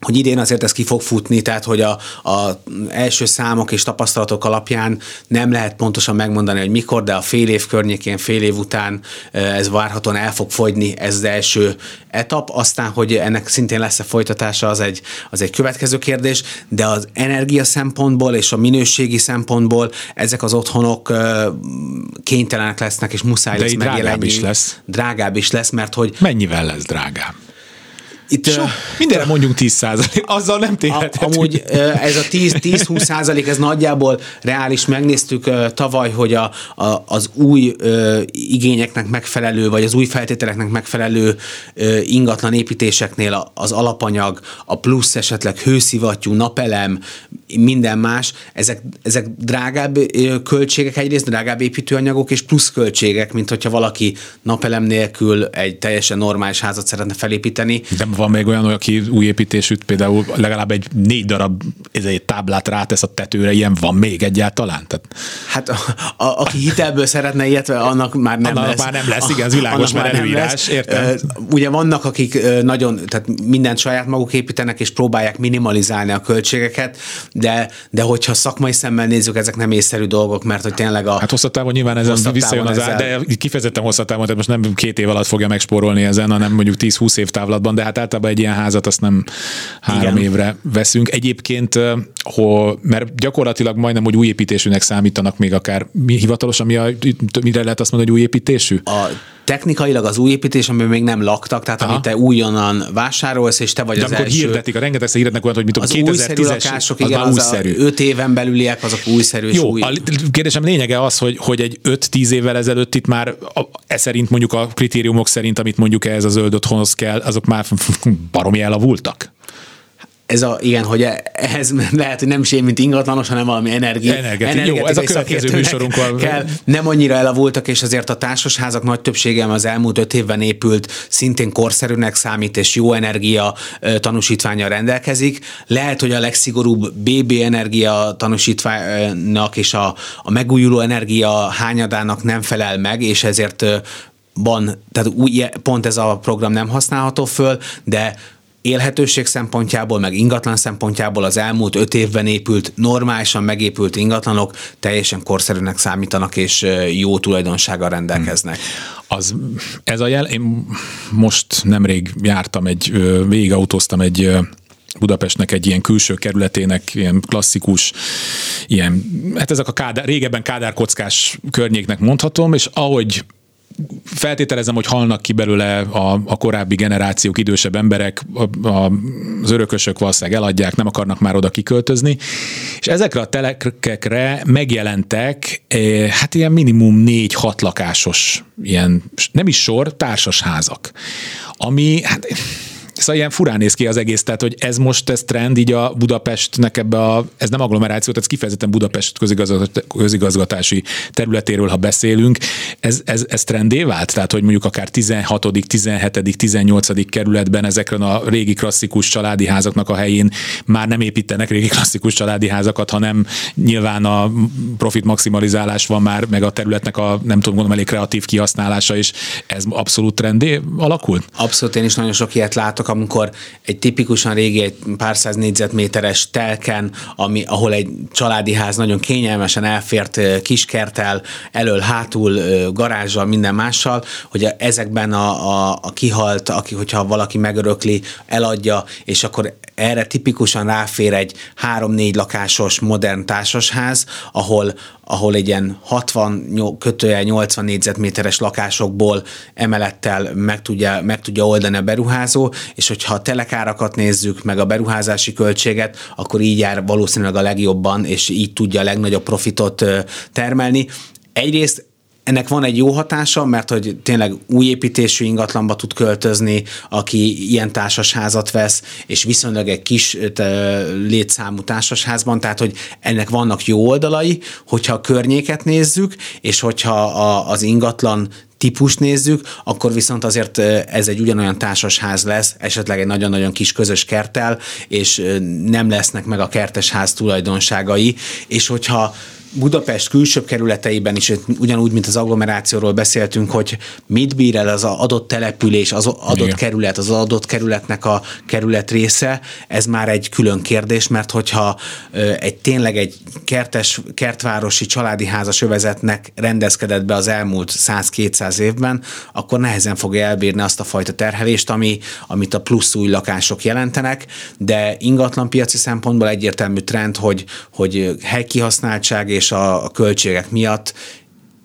hogy idén azért ez ki fog futni, tehát hogy a, a első számok és tapasztalatok alapján nem lehet pontosan megmondani, hogy mikor, de a fél év környékén, fél év után ez várhatóan el fog fogyni, ez az első etap, aztán, hogy ennek szintén lesz-e folytatása, az egy, az egy következő kérdés, de az energia szempontból és a minőségi szempontból ezek az otthonok kénytelenek lesznek, és muszáj de lesz megjelenni. drágább is lesz. Drágább is lesz, mert hogy... Mennyivel lesz drágább? Itt, so, mindenre mondjunk 10 százalék, azzal nem tényleg. Amúgy ez a 10-20 <laughs> százalék, ez nagyjából reális. Megnéztük tavaly, hogy a, a, az új ö, igényeknek megfelelő, vagy az új feltételeknek megfelelő ö, ingatlan építéseknél az alapanyag, a plusz esetleg hőszivattyú, napelem, minden más, ezek, ezek drágább költségek egyrészt, drágább építőanyagok, és plusz költségek, mint hogyha valaki napelem nélkül egy teljesen normális házat szeretne felépíteni. De van még olyan, aki új építésűt például legalább egy négy darab egy táblát rátesz a tetőre, ilyen van még egyáltalán? Tehát... Hát a, a, aki hitelből szeretne ilyet, annak már nem annak lesz. már nem lesz, igen, az világos, mert előírás, értem. Ugye vannak, akik nagyon, tehát mindent saját maguk építenek, és próbálják minimalizálni a költségeket, de, de hogyha szakmai szemmel nézzük, ezek nem észszerű dolgok, mert hogy tényleg a... Hát hosszabb távon nyilván ezen visszajön az ár, de kifejezetten hosszabb távon, tehát most nem két év alatt fogja megspórolni ezen, hanem mondjuk 10-20 év távlatban, de hát általában egy ilyen házat azt nem három Igen. évre veszünk. Egyébként, hol, mert gyakorlatilag majdnem, hogy új építésűnek számítanak még akár mi hivatalosan, mi a, mire lehet azt mondani, hogy új építésű? A technikailag az új építés, amiben még nem laktak, tehát Aha. amit te újonnan vásárolsz, és te vagy De az első. hirdetik, a rengeteg hirdetnek olyan, hogy mit tudom, 2010-es, lakások, az igen, már újszerű. Az 5 éven belüliek, azok újszerű. Jó, új... a kérdésem lényege az, hogy, hogy egy 5-10 évvel ezelőtt itt már e szerint mondjuk a kritériumok szerint, amit mondjuk ez a zöld otthonhoz kell, azok már <laughs> baromi elavultak ez a, igen, hogy ehhez lehet, hogy nem is én, mint ingatlanos, hanem valami energia. Energeti. Jó, ez a következő műsorunkval. Kell. Nem annyira elavultak, és azért a társasházak nagy többsége az elmúlt öt évben épült, szintén korszerűnek számít, és jó energia tanúsítványa rendelkezik. Lehet, hogy a legszigorúbb BB energia tanúsítványnak és a, a megújuló energia hányadának nem felel meg, és ezért van, tehát új, pont ez a program nem használható föl, de élhetőség szempontjából, meg ingatlan szempontjából az elmúlt öt évben épült, normálisan megépült ingatlanok teljesen korszerűnek számítanak, és jó tulajdonsággal rendelkeznek. Hmm. Az, ez a jel, én most nemrég jártam egy, végigautóztam egy Budapestnek egy ilyen külső kerületének, ilyen klasszikus, ilyen, hát ezek a kádár, régebben kádárkockás környéknek mondhatom, és ahogy feltételezem, hogy halnak ki belőle a, a korábbi generációk, idősebb emberek, a, a, az örökösök valószínűleg eladják, nem akarnak már oda kiköltözni, és ezekre a telekekre megjelentek eh, hát ilyen minimum négy-hat lakásos, ilyen nem is sor, társas házak, ami hát Szóval ilyen furán néz ki az egész, tehát hogy ez most ez trend így a Budapestnek ebbe a, ez nem agglomeráció, tehát ez kifejezetten Budapest közigazgatási területéről, ha beszélünk, ez, ez, ez trendé vált? Tehát, hogy mondjuk akár 16., 17., 18. kerületben ezekren a régi klasszikus családi házaknak a helyén már nem építenek régi klasszikus családi házakat, hanem nyilván a profit maximalizálás van már, meg a területnek a nem tudom gondolom elég kreatív kihasználása, és ez abszolút trendé alakult? Abszolút, én is nagyon sok ilyet látok amikor egy tipikusan régi, egy pár száz négyzetméteres telken, ami, ahol egy családi ház nagyon kényelmesen elfért kiskertel, elől, hátul, garázsal, minden mással, hogy ezekben a, a, a kihalt, aki, hogyha valaki megörökli, eladja, és akkor erre tipikusan ráfér egy három-négy lakásos modern társasház, ahol, ahol egy ilyen 60 kötője 80 négyzetméteres lakásokból emelettel meg tudja, meg tudja oldani a beruházó, és hogyha a telekárakat nézzük, meg a beruházási költséget, akkor így jár valószínűleg a legjobban, és így tudja a legnagyobb profitot termelni. Egyrészt ennek van egy jó hatása, mert hogy tényleg új építésű ingatlanba tud költözni, aki ilyen társasházat vesz, és viszonylag egy kis létszámú társasházban, tehát hogy ennek vannak jó oldalai, hogyha a környéket nézzük, és hogyha a, az ingatlan típust nézzük, akkor viszont azért ez egy ugyanolyan társasház lesz, esetleg egy nagyon-nagyon kis közös kertel, és nem lesznek meg a kertesház tulajdonságai, és hogyha Budapest külsőbb kerületeiben is, ugyanúgy, mint az agglomerációról beszéltünk, hogy mit bír el az adott település, az adott Igen. kerület, az adott kerületnek a kerület része, ez már egy külön kérdés, mert hogyha egy tényleg egy kertes, kertvárosi családi házas övezetnek rendezkedett be az elmúlt 100-200 évben, akkor nehezen fogja elbírni azt a fajta terhelést, ami, amit a plusz új lakások jelentenek, de ingatlanpiaci szempontból egyértelmű trend, hogy, hogy helykihasználtság és a, a költségek miatt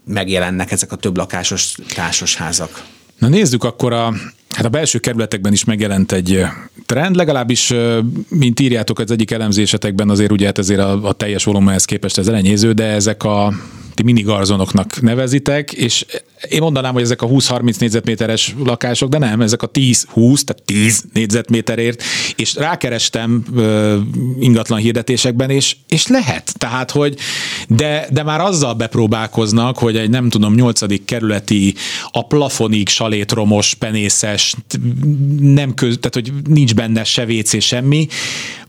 megjelennek ezek a több lakásos társasházak. Na nézzük akkor a, hát a belső kerületekben is megjelent egy trend, legalábbis, mint írjátok az egyik elemzésetekben, azért ugye hát ezért a, a teljes volumenhez képest ez elenyéző, de ezek a ti minigarzonoknak nevezitek, és én mondanám, hogy ezek a 20-30 négyzetméteres lakások, de nem, ezek a 10-20, tehát 10 négyzetméterért, és rákerestem uh, ingatlan hirdetésekben, és, és lehet. Tehát, hogy de, de már azzal bepróbálkoznak, hogy egy nem tudom, nyolcadik kerületi, a plafonig salétromos, penészes, nem köz, tehát, hogy nincs benne se WC, semmi,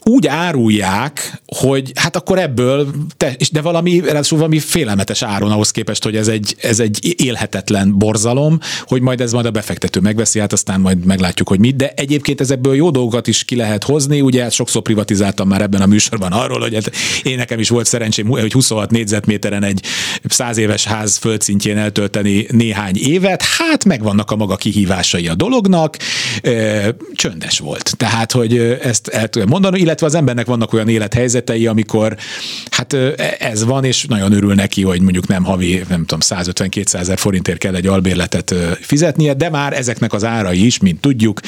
úgy árulják, hogy hát akkor ebből, te, de valami, ráadásul valami félelmetes áron ahhoz képest, hogy ez egy, ez egy élhetetlen borzalom, hogy majd ez majd a befektető megveszi, hát aztán majd meglátjuk, hogy mit, de egyébként ezekből jó dolgokat is ki lehet hozni, ugye hát sokszor privatizáltam már ebben a műsorban arról, hogy hát én nekem is volt szerencsém, hogy 26 négyzetméteren egy száz éves ház földszintjén eltölteni néhány évet, hát megvannak a maga kihívásai a dolognak, csöndes volt. Tehát, hogy ezt el tudom mondani, illetve az embernek vannak olyan élethelyzetei, amikor hát ez van, és nagyon örül neki, hogy mondjuk nem havi, nem tudom, 150-200 ezer forintért kell egy albérletet fizetnie, de már ezeknek az árai is, mint tudjuk,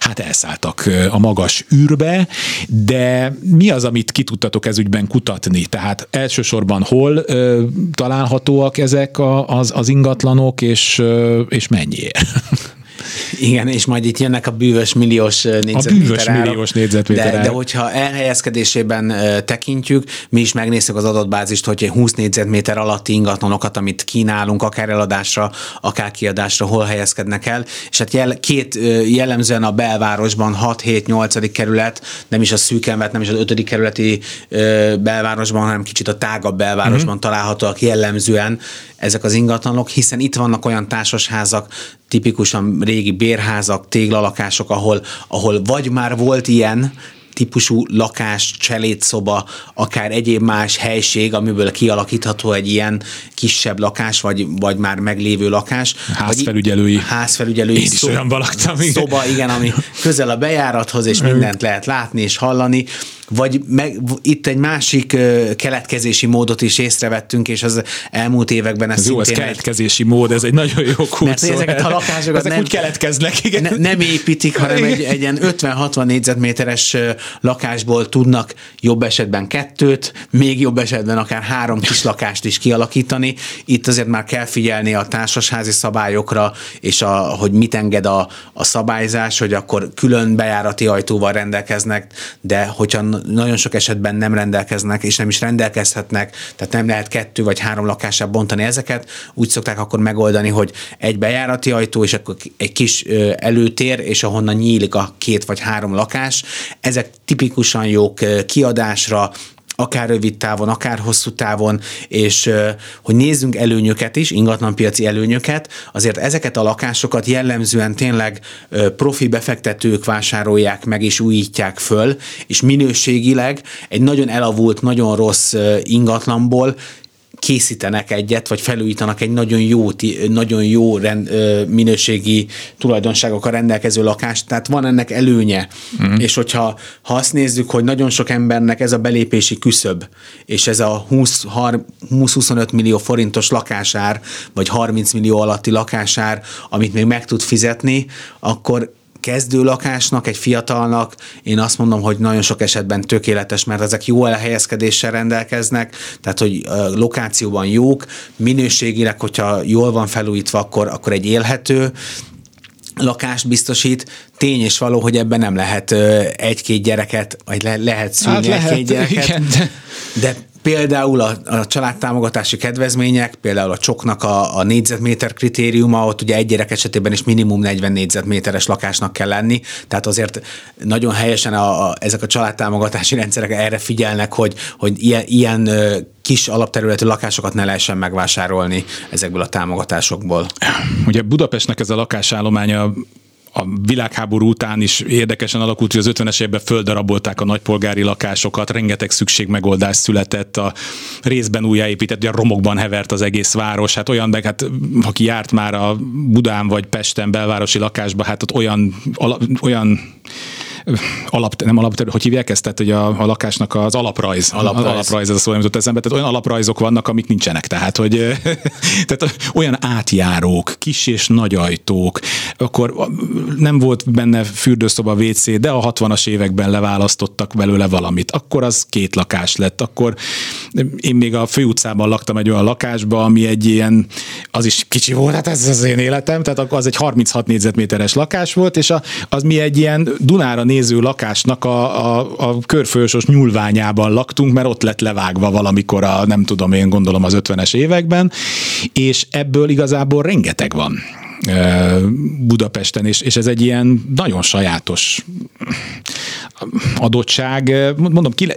hát elszálltak a magas űrbe, de mi az, amit ki tudtatok ez ügyben kutatni? Tehát elsősorban hol ö, találhatóak ezek a, az, az ingatlanok, és, ö, és mennyiért? <laughs> Igen, és majd itt jönnek a bűvös milliós négyzetméter A bűvös milliós négyzetméter de, de hogyha elhelyezkedésében tekintjük, mi is megnézzük az adatbázist, hogy 20 négyzetméter alatti ingatlanokat, amit kínálunk, akár eladásra, akár kiadásra, hol helyezkednek el, és hát jel, két jellemzően a belvárosban 6-7-8. kerület, nem is a szűkenvet, nem is az 5. kerületi belvárosban, hanem kicsit a tágabb belvárosban mm-hmm. találhatóak jellemzően ezek az ingatlanok, hiszen itt vannak olyan társasházak, tipikusan régi bérházak, téglalakások, ahol, ahol vagy már volt ilyen, típusú lakás, cselédszoba, akár egyéb más helység, amiből kialakítható egy ilyen kisebb lakás, vagy, vagy már meglévő lakás. Házfelügyelői. Házfelügyelői. Én is szoba, olyan laktam. Szoba, igen, ami közel a bejárathoz, és mindent lehet látni és hallani vagy meg, itt egy másik keletkezési módot is észrevettünk, és az elmúlt években ez, ez jó, ez keletkezési egy... mód, ez egy nagyon jó kulcs. Mert ezeket a lakásokat ezek nem, úgy keletkeznek, igen. Ne, nem építik, hanem egy, egy ilyen 50-60 négyzetméteres lakásból tudnak jobb esetben kettőt, még jobb esetben akár három kis lakást is kialakítani. Itt azért már kell figyelni a társasházi szabályokra, és a, hogy mit enged a, a szabályzás, hogy akkor külön bejárati ajtóval rendelkeznek, de hogyha nagyon sok esetben nem rendelkeznek, és nem is rendelkezhetnek, tehát nem lehet kettő vagy három lakásába bontani ezeket. Úgy szokták akkor megoldani, hogy egy bejárati ajtó, és akkor egy kis előtér, és ahonnan nyílik a két vagy három lakás. Ezek tipikusan jók kiadásra, akár rövid távon, akár hosszú távon, és hogy nézzünk előnyöket is, ingatlanpiaci előnyöket, azért ezeket a lakásokat jellemzően tényleg profi befektetők vásárolják meg és újítják föl, és minőségileg egy nagyon elavult, nagyon rossz ingatlanból készítenek egyet, vagy felújítanak egy nagyon jó, nagyon jó rend, minőségi tulajdonságokkal rendelkező lakást, tehát van ennek előnye. Mm. És hogyha ha azt nézzük, hogy nagyon sok embernek ez a belépési küszöb, és ez a 20-25 millió forintos lakásár, vagy 30 millió alatti lakásár, amit még meg tud fizetni, akkor kezdő lakásnak, egy fiatalnak én azt mondom, hogy nagyon sok esetben tökéletes, mert ezek jó elhelyezkedéssel rendelkeznek, tehát hogy lokációban jók, minőségileg, hogyha jól van felújítva, akkor, akkor egy élhető, lakást biztosít. Tény és való, hogy ebben nem lehet egy-két gyereket, vagy le, lehet szülni hát egy-két gyereket. Igen, de... Például a, a családtámogatási kedvezmények, például a csoknak a, a négyzetméter kritériuma, ott ugye egy gyerek esetében is minimum 40 négyzetméteres lakásnak kell lenni, tehát azért nagyon helyesen a, a, ezek a családtámogatási rendszerek erre figyelnek, hogy, hogy ilyen, ilyen kis alapterületű lakásokat ne lehessen megvásárolni ezekből a támogatásokból. Ugye Budapestnek ez a lakásállománya a világháború után is érdekesen alakult, hogy az 50-es évben földarabolták a nagypolgári lakásokat, rengeteg szükségmegoldás született, a részben újjáépített, ugye a romokban hevert az egész város, hát olyan, meg hát aki járt már a Budán vagy Pesten belvárosi lakásba, hát ott olyan, olyan alap, nem alap, hogy hívják ezt? Tehát, hogy a, a lakásnak az alaprajz. Alaprajz. alaprajz ez a szó, nem jutott eszembe. Tehát olyan alaprajzok vannak, amik nincsenek. Tehát, hogy <laughs> tehát olyan átjárók, kis és nagy ajtók, akkor nem volt benne fürdőszoba WC, de a 60-as években leválasztottak belőle valamit. Akkor az két lakás lett. Akkor én még a főutcában laktam egy olyan lakásba, ami egy ilyen, az is kicsi volt, hát ez az én életem, tehát akkor az egy 36 négyzetméteres lakás volt, és a, az mi egy ilyen Dunára néző lakásnak a, a, a körfősos nyúlványában laktunk, mert ott lett levágva valamikor a, nem tudom én gondolom az 50-es években, és ebből igazából rengeteg van. Budapesten, és, és ez egy ilyen nagyon sajátos adottság. Mondom, ki,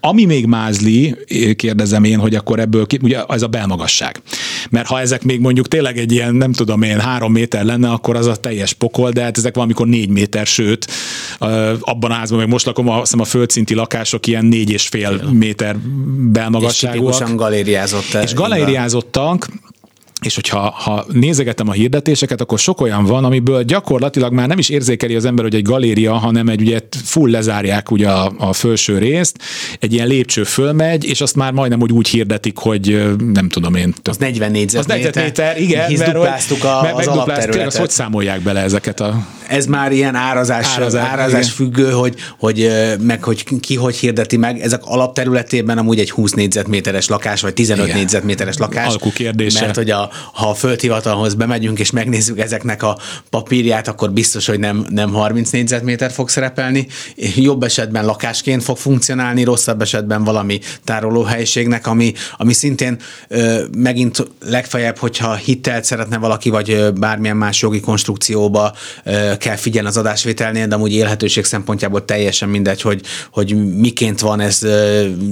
ami még mázli, kérdezem én, hogy akkor ebből, ki, ugye ez a belmagasság. Mert ha ezek még mondjuk tényleg egy ilyen, nem tudom én, három méter lenne, akkor az a teljes pokol, de hát ezek valamikor négy méter, sőt, abban a házban, meg most lakom, azt hiszem a földszinti lakások ilyen négy és fél méter belmagasságúak. És galériázottak. És galériázottak, és hogyha ha nézegetem a hirdetéseket, akkor sok olyan van, amiből gyakorlatilag már nem is érzékeli az ember, hogy egy galéria, hanem egy ugye full lezárják ugye a, a felső részt, egy ilyen lépcső fölmegy, és azt már majdnem úgy, úgy hirdetik, hogy nem tudom én. Az 40 négyzetméter. Az négyzetméter, igen. Hisz mert, dupláztuk a, meg, az alapterületet. Azt hogy számolják bele ezeket a... Ez már ilyen árazás, árazás, árazás függő, hogy, hogy meg hogy ki hogy hirdeti meg. Ezek alapterületében amúgy egy 20 négyzetméteres lakás, vagy 15 igen. négyzetméteres lakás. Alkú kérdése. Mert hogy a, ha a földhivatalhoz bemegyünk és megnézzük ezeknek a papírját, akkor biztos, hogy nem, nem 30 négyzetméter fog szerepelni. Jobb esetben lakásként fog funkcionálni, rosszabb esetben valami tárolóhelyiségnek, ami, ami szintén ö, megint legfeljebb, hogyha hitelt szeretne valaki, vagy bármilyen más jogi konstrukcióba ö, kell figyelni az adásvételnél, de amúgy élhetőség szempontjából teljesen mindegy, hogy, hogy miként van ez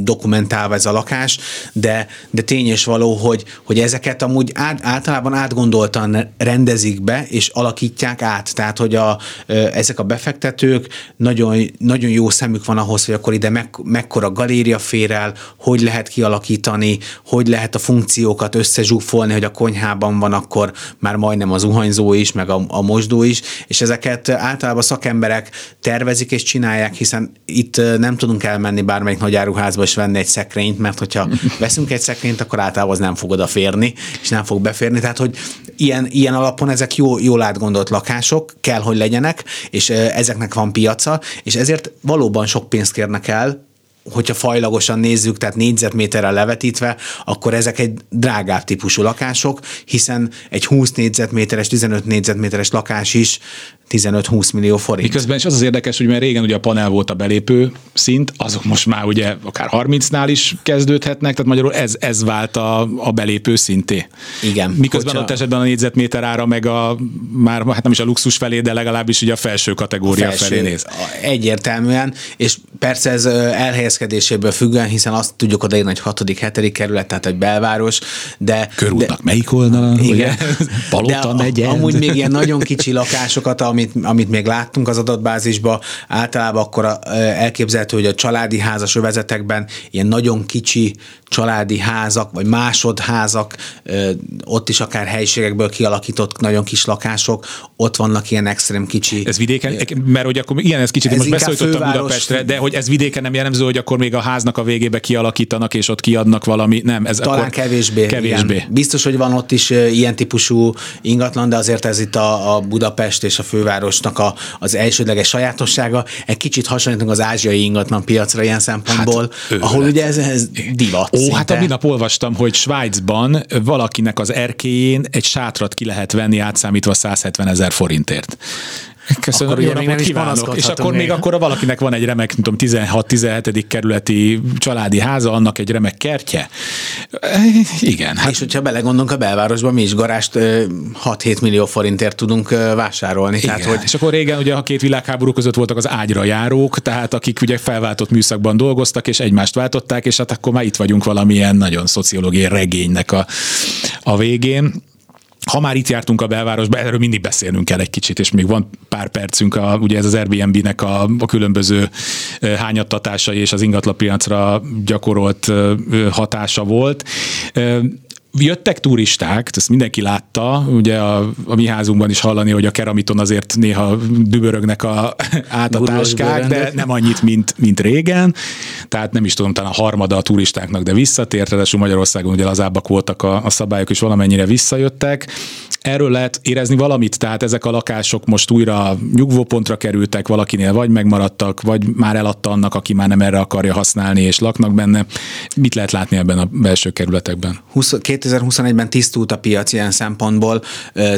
dokumentálva ez a lakás, de, de tény és való, hogy, hogy ezeket amúgy át, általában átgondoltan rendezik be, és alakítják át. Tehát, hogy a, ezek a befektetők nagyon, nagyon jó szemük van ahhoz, hogy akkor ide meg, mekkora galéria fér el, hogy lehet kialakítani, hogy lehet a funkciókat összezsúfolni, hogy a konyhában van akkor már majdnem az uhanyzó is, meg a, a mosdó is, és ezeket általában szakemberek tervezik és csinálják, hiszen itt nem tudunk elmenni bármelyik nagy áruházba és venni egy szekrényt, mert hogyha <laughs> veszünk egy szekrényt, akkor általában az nem fog odaférni, és nem fog beférni. Tehát, hogy ilyen, ilyen alapon ezek jó, jól átgondolt lakások, kell, hogy legyenek, és ezeknek van piaca, és ezért valóban sok pénzt kérnek el, hogyha fajlagosan nézzük, tehát négyzetméterrel levetítve, akkor ezek egy drágább típusú lakások, hiszen egy 20 négyzetméteres, 15 négyzetméteres lakás is 15-20 millió forint. Miközben is az az érdekes, hogy mert régen ugye a panel volt a belépő szint, azok most már ugye akár 30-nál is kezdődhetnek, tehát magyarul ez, ez vált a, a belépő szinté. Igen. Miközben hogyha... ott esetben a négyzetméter ára meg a már hát nem is a luxus felé, de legalábbis ugye a felső kategória a felső, felé néz. Egyértelműen, és persze ez elhelyezkedéséből függően, hiszen azt tudjuk odaírni, hogy hatodik, hetedik kerület, tehát egy belváros, de... Körútnak de, melyik oldalon? Igen. <laughs> Palota de a, amúgy még ilyen nagyon kicsi lakásokat, amit, amit még láttunk az adatbázisban, általában akkor elképzelhető, hogy a családi házas övezetekben ilyen nagyon kicsi családi házak, vagy másodházak, ott is akár helyiségekből kialakított nagyon kis lakások, ott vannak ilyen extrém kicsi. Ez vidéken, mert hogy akkor igen, ez kicsit ez most beszólítottam Budapestre, de hogy ez vidéken nem jellemző, hogy akkor még a háznak a végébe kialakítanak, és ott kiadnak valami, nem, ez Talán akkor kevésbé. kevésbé. Igen. Biztos, hogy van ott is ilyen típusú ingatlan, de azért ez itt a, a Budapest és a fővárosnak a, az elsődleges sajátossága. Egy kicsit hasonlítunk az ázsiai ingatlan piacra ilyen szempontból, hát, ahol ugye ez, ez divat. Ó, hát a minap olvastam, hogy Svájcban valakinek az erkéjén egy sátrat ki lehet venni átszámítva 170 ezer forintért. Köszönöm, akkor jó napot kívánok. És akkor még. még akkor valakinek van egy remek, nem tudom, 16-17. kerületi családi háza, annak egy remek kertje. Igen. Hát... És hogyha belegondolunk a belvárosban, mi is garást 6-7 millió forintért tudunk vásárolni. Igen. Tehát, hogy... És akkor régen ugye a két világháború között voltak az ágyra járók, tehát akik ugye felváltott műszakban dolgoztak, és egymást váltották, és hát akkor már itt vagyunk valamilyen nagyon szociológiai regénynek a, a végén ha már itt jártunk a belvárosba, erről mindig beszélnünk kell egy kicsit, és még van pár percünk, a, ugye ez az Airbnb-nek a, a különböző hányattatásai és az ingatlapiacra gyakorolt hatása volt jöttek turisták, ezt mindenki látta, ugye a, a mi házunkban is hallani, hogy a keramiton azért néha dübörögnek a, <laughs> át a táskák, de nem annyit, mint, mint régen. Tehát nem is tudom, talán a harmada a turistáknak, de visszatért, ráadásul Magyarországon ugye lazábbak voltak a, a szabályok, és valamennyire visszajöttek erről lehet érezni valamit, tehát ezek a lakások most újra nyugvópontra kerültek, valakinél vagy megmaradtak, vagy már eladta annak, aki már nem erre akarja használni, és laknak benne. Mit lehet látni ebben a belső kerületekben? 2021-ben tisztult a piac ilyen szempontból.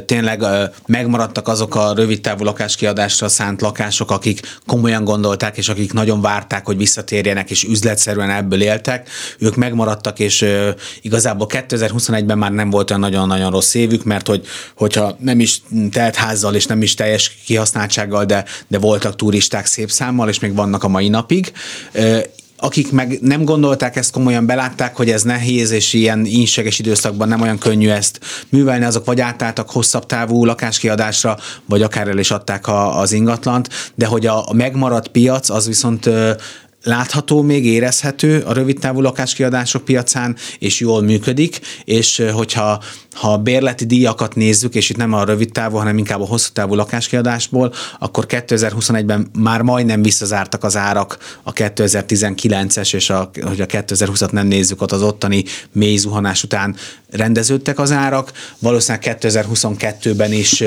Tényleg megmaradtak azok a rövid távú lakáskiadásra szánt lakások, akik komolyan gondolták, és akik nagyon várták, hogy visszatérjenek, és üzletszerűen ebből éltek. Ők megmaradtak, és igazából 2021-ben már nem volt olyan nagyon-nagyon rossz évük, mert hogy hogyha nem is telt házzal és nem is teljes kihasználtsággal, de, de voltak turisták szép számmal, és még vannak a mai napig akik meg nem gondolták ezt komolyan, belátták, hogy ez nehéz, és ilyen ínseges időszakban nem olyan könnyű ezt művelni, azok vagy átálltak hosszabb távú lakáskiadásra, vagy akár el is adták a, az ingatlant, de hogy a, a megmaradt piac az viszont látható, még érezhető a rövidtávú lakáskiadások piacán, és jól működik, és hogyha ha a bérleti díjakat nézzük, és itt nem a rövid távú, hanem inkább a hosszú távú lakáskiadásból, akkor 2021-ben már majdnem visszazártak az árak a 2019-es, és a, hogy a 2020-at nem nézzük, ott az ottani mély zuhanás után rendeződtek az árak. Valószínűleg 2022-ben is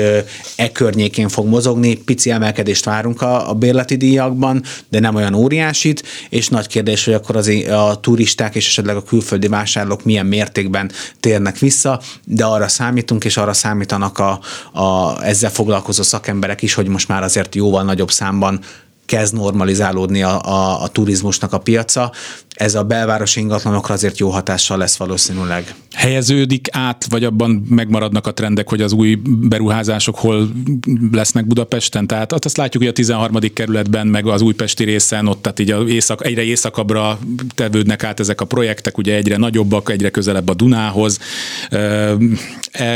e környékén fog mozogni, pici emelkedést várunk a, a bérleti díjakban, de nem olyan óriásit, és nagy kérdés, hogy akkor az, a turisták és esetleg a külföldi vásárlók milyen mértékben térnek vissza, de arra számítunk, és arra számítanak a, a ezzel foglalkozó szakemberek is, hogy most már azért jóval nagyobb számban kezd normalizálódni a, a, a turizmusnak a piaca. Ez a belvárosi ingatlanokra azért jó hatással lesz valószínűleg. Helyeződik át, vagy abban megmaradnak a trendek, hogy az új beruházások hol lesznek Budapesten? Tehát azt látjuk, hogy a 13. kerületben, meg az újpesti részen, ott tehát így a észak, egyre északabbra tevődnek át ezek a projektek, ugye egyre nagyobbak, egyre közelebb a Dunához.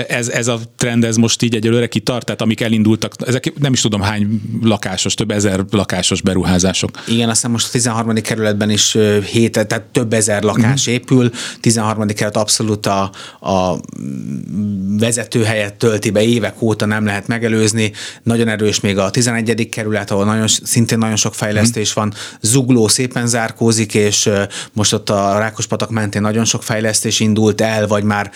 Ez, ez a trend, ez most így egyelőre kitart, tehát amik elindultak, ezek nem is tudom hány lakásos, több ezer lakásos beruházások. Igen, aztán most a 13. kerületben is 7, tehát több ezer lakás uh-huh. épül, 13. kerület abszolút a, a vezetőhelyet tölti be évek óta nem lehet megelőzni. Nagyon erős még a 11. kerület, ahol nagyon, szintén nagyon sok fejlesztés uh-huh. van. Zugló szépen zárkózik, és most ott a Rákospatak mentén nagyon sok fejlesztés indult el, vagy már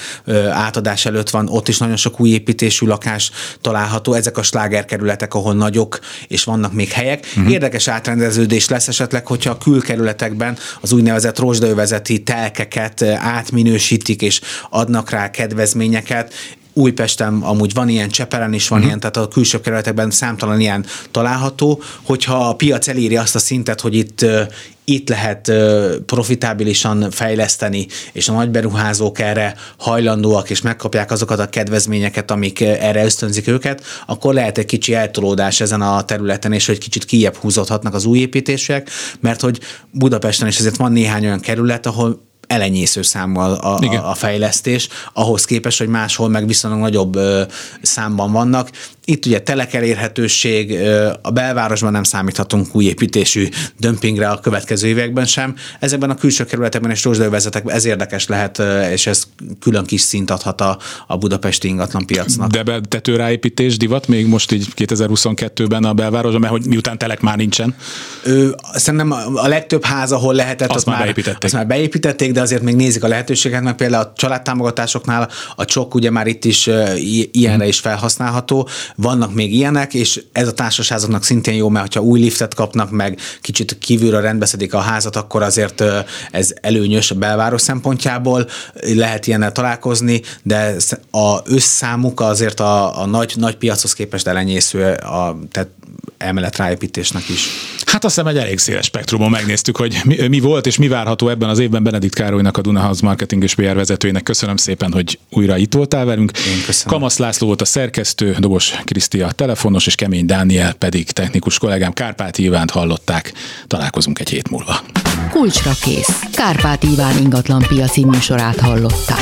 átadás előtt van, ott is nagyon sok új építésű lakás található. Ezek a slágerkerületek, ahol nagyok, és vannak még helyek. Uh-huh. Érdekes átrendeződés lesz esetleg, hogyha a külkerületekben az úgynevezett rozsdaövezeti telkeket átminősítik, és adnak rá kedvezményeket, Újpesten amúgy van ilyen, Csepelen is van uh-huh. ilyen, tehát a külső kerületekben számtalan ilyen található, hogyha a piac eléri azt a szintet, hogy itt itt lehet profitábilisan fejleszteni, és a nagyberuházók erre hajlandóak, és megkapják azokat a kedvezményeket, amik erre ösztönzik őket, akkor lehet egy kicsi eltolódás ezen a területen, és hogy kicsit kijebb húzódhatnak az új építések, mert hogy Budapesten is azért van néhány olyan kerület, ahol elenyésző számmal a, a, a fejlesztés, ahhoz képest, hogy máshol meg viszonylag nagyobb számban vannak. Itt ugye telek elérhetőség, a belvárosban nem számíthatunk új építésű dömpingre a következő években sem. Ezekben a külső kerületekben és rozsdővezetekben ez érdekes lehet, és ez külön kis szint adhat a, a budapesti ingatlan piacnak. De be, tetőráépítés divat még most így 2022-ben a belvárosban, mert hogy miután telek már nincsen? Ő, szerintem a legtöbb ház, ahol lehetett, azt, azt már beépítették. Azt már beépítették, de azért még nézik a lehetőséget, mert például a családtámogatásoknál a csok ugye már itt is ilyenre is felhasználható, vannak még ilyenek, és ez a társasházaknak szintén jó, mert ha új liftet kapnak meg, kicsit kívülről rendbeszedik a házat, akkor azért ez előnyös a belváros szempontjából, lehet ilyennel találkozni, de a összámuk azért a, a nagy, nagy piachoz képest elenyésző, a, tehát emelet ráépítésnek is. Hát azt hiszem egy elég széles spektrumon megnéztük, hogy mi, mi volt és mi várható ebben az évben Benedikt Károlynak, a Dunahouse Marketing és PR vezetőjének. Köszönöm szépen, hogy újra itt voltál velünk. Én köszönöm. Kamasz László volt a szerkesztő, Dobos Krisztia telefonos, és Kemény Dániel pedig technikus kollégám Kárpát Ivánt hallották. Találkozunk egy hét múlva. Kulcsra kész. Kárpát Iván ingatlan piaci műsorát hallották.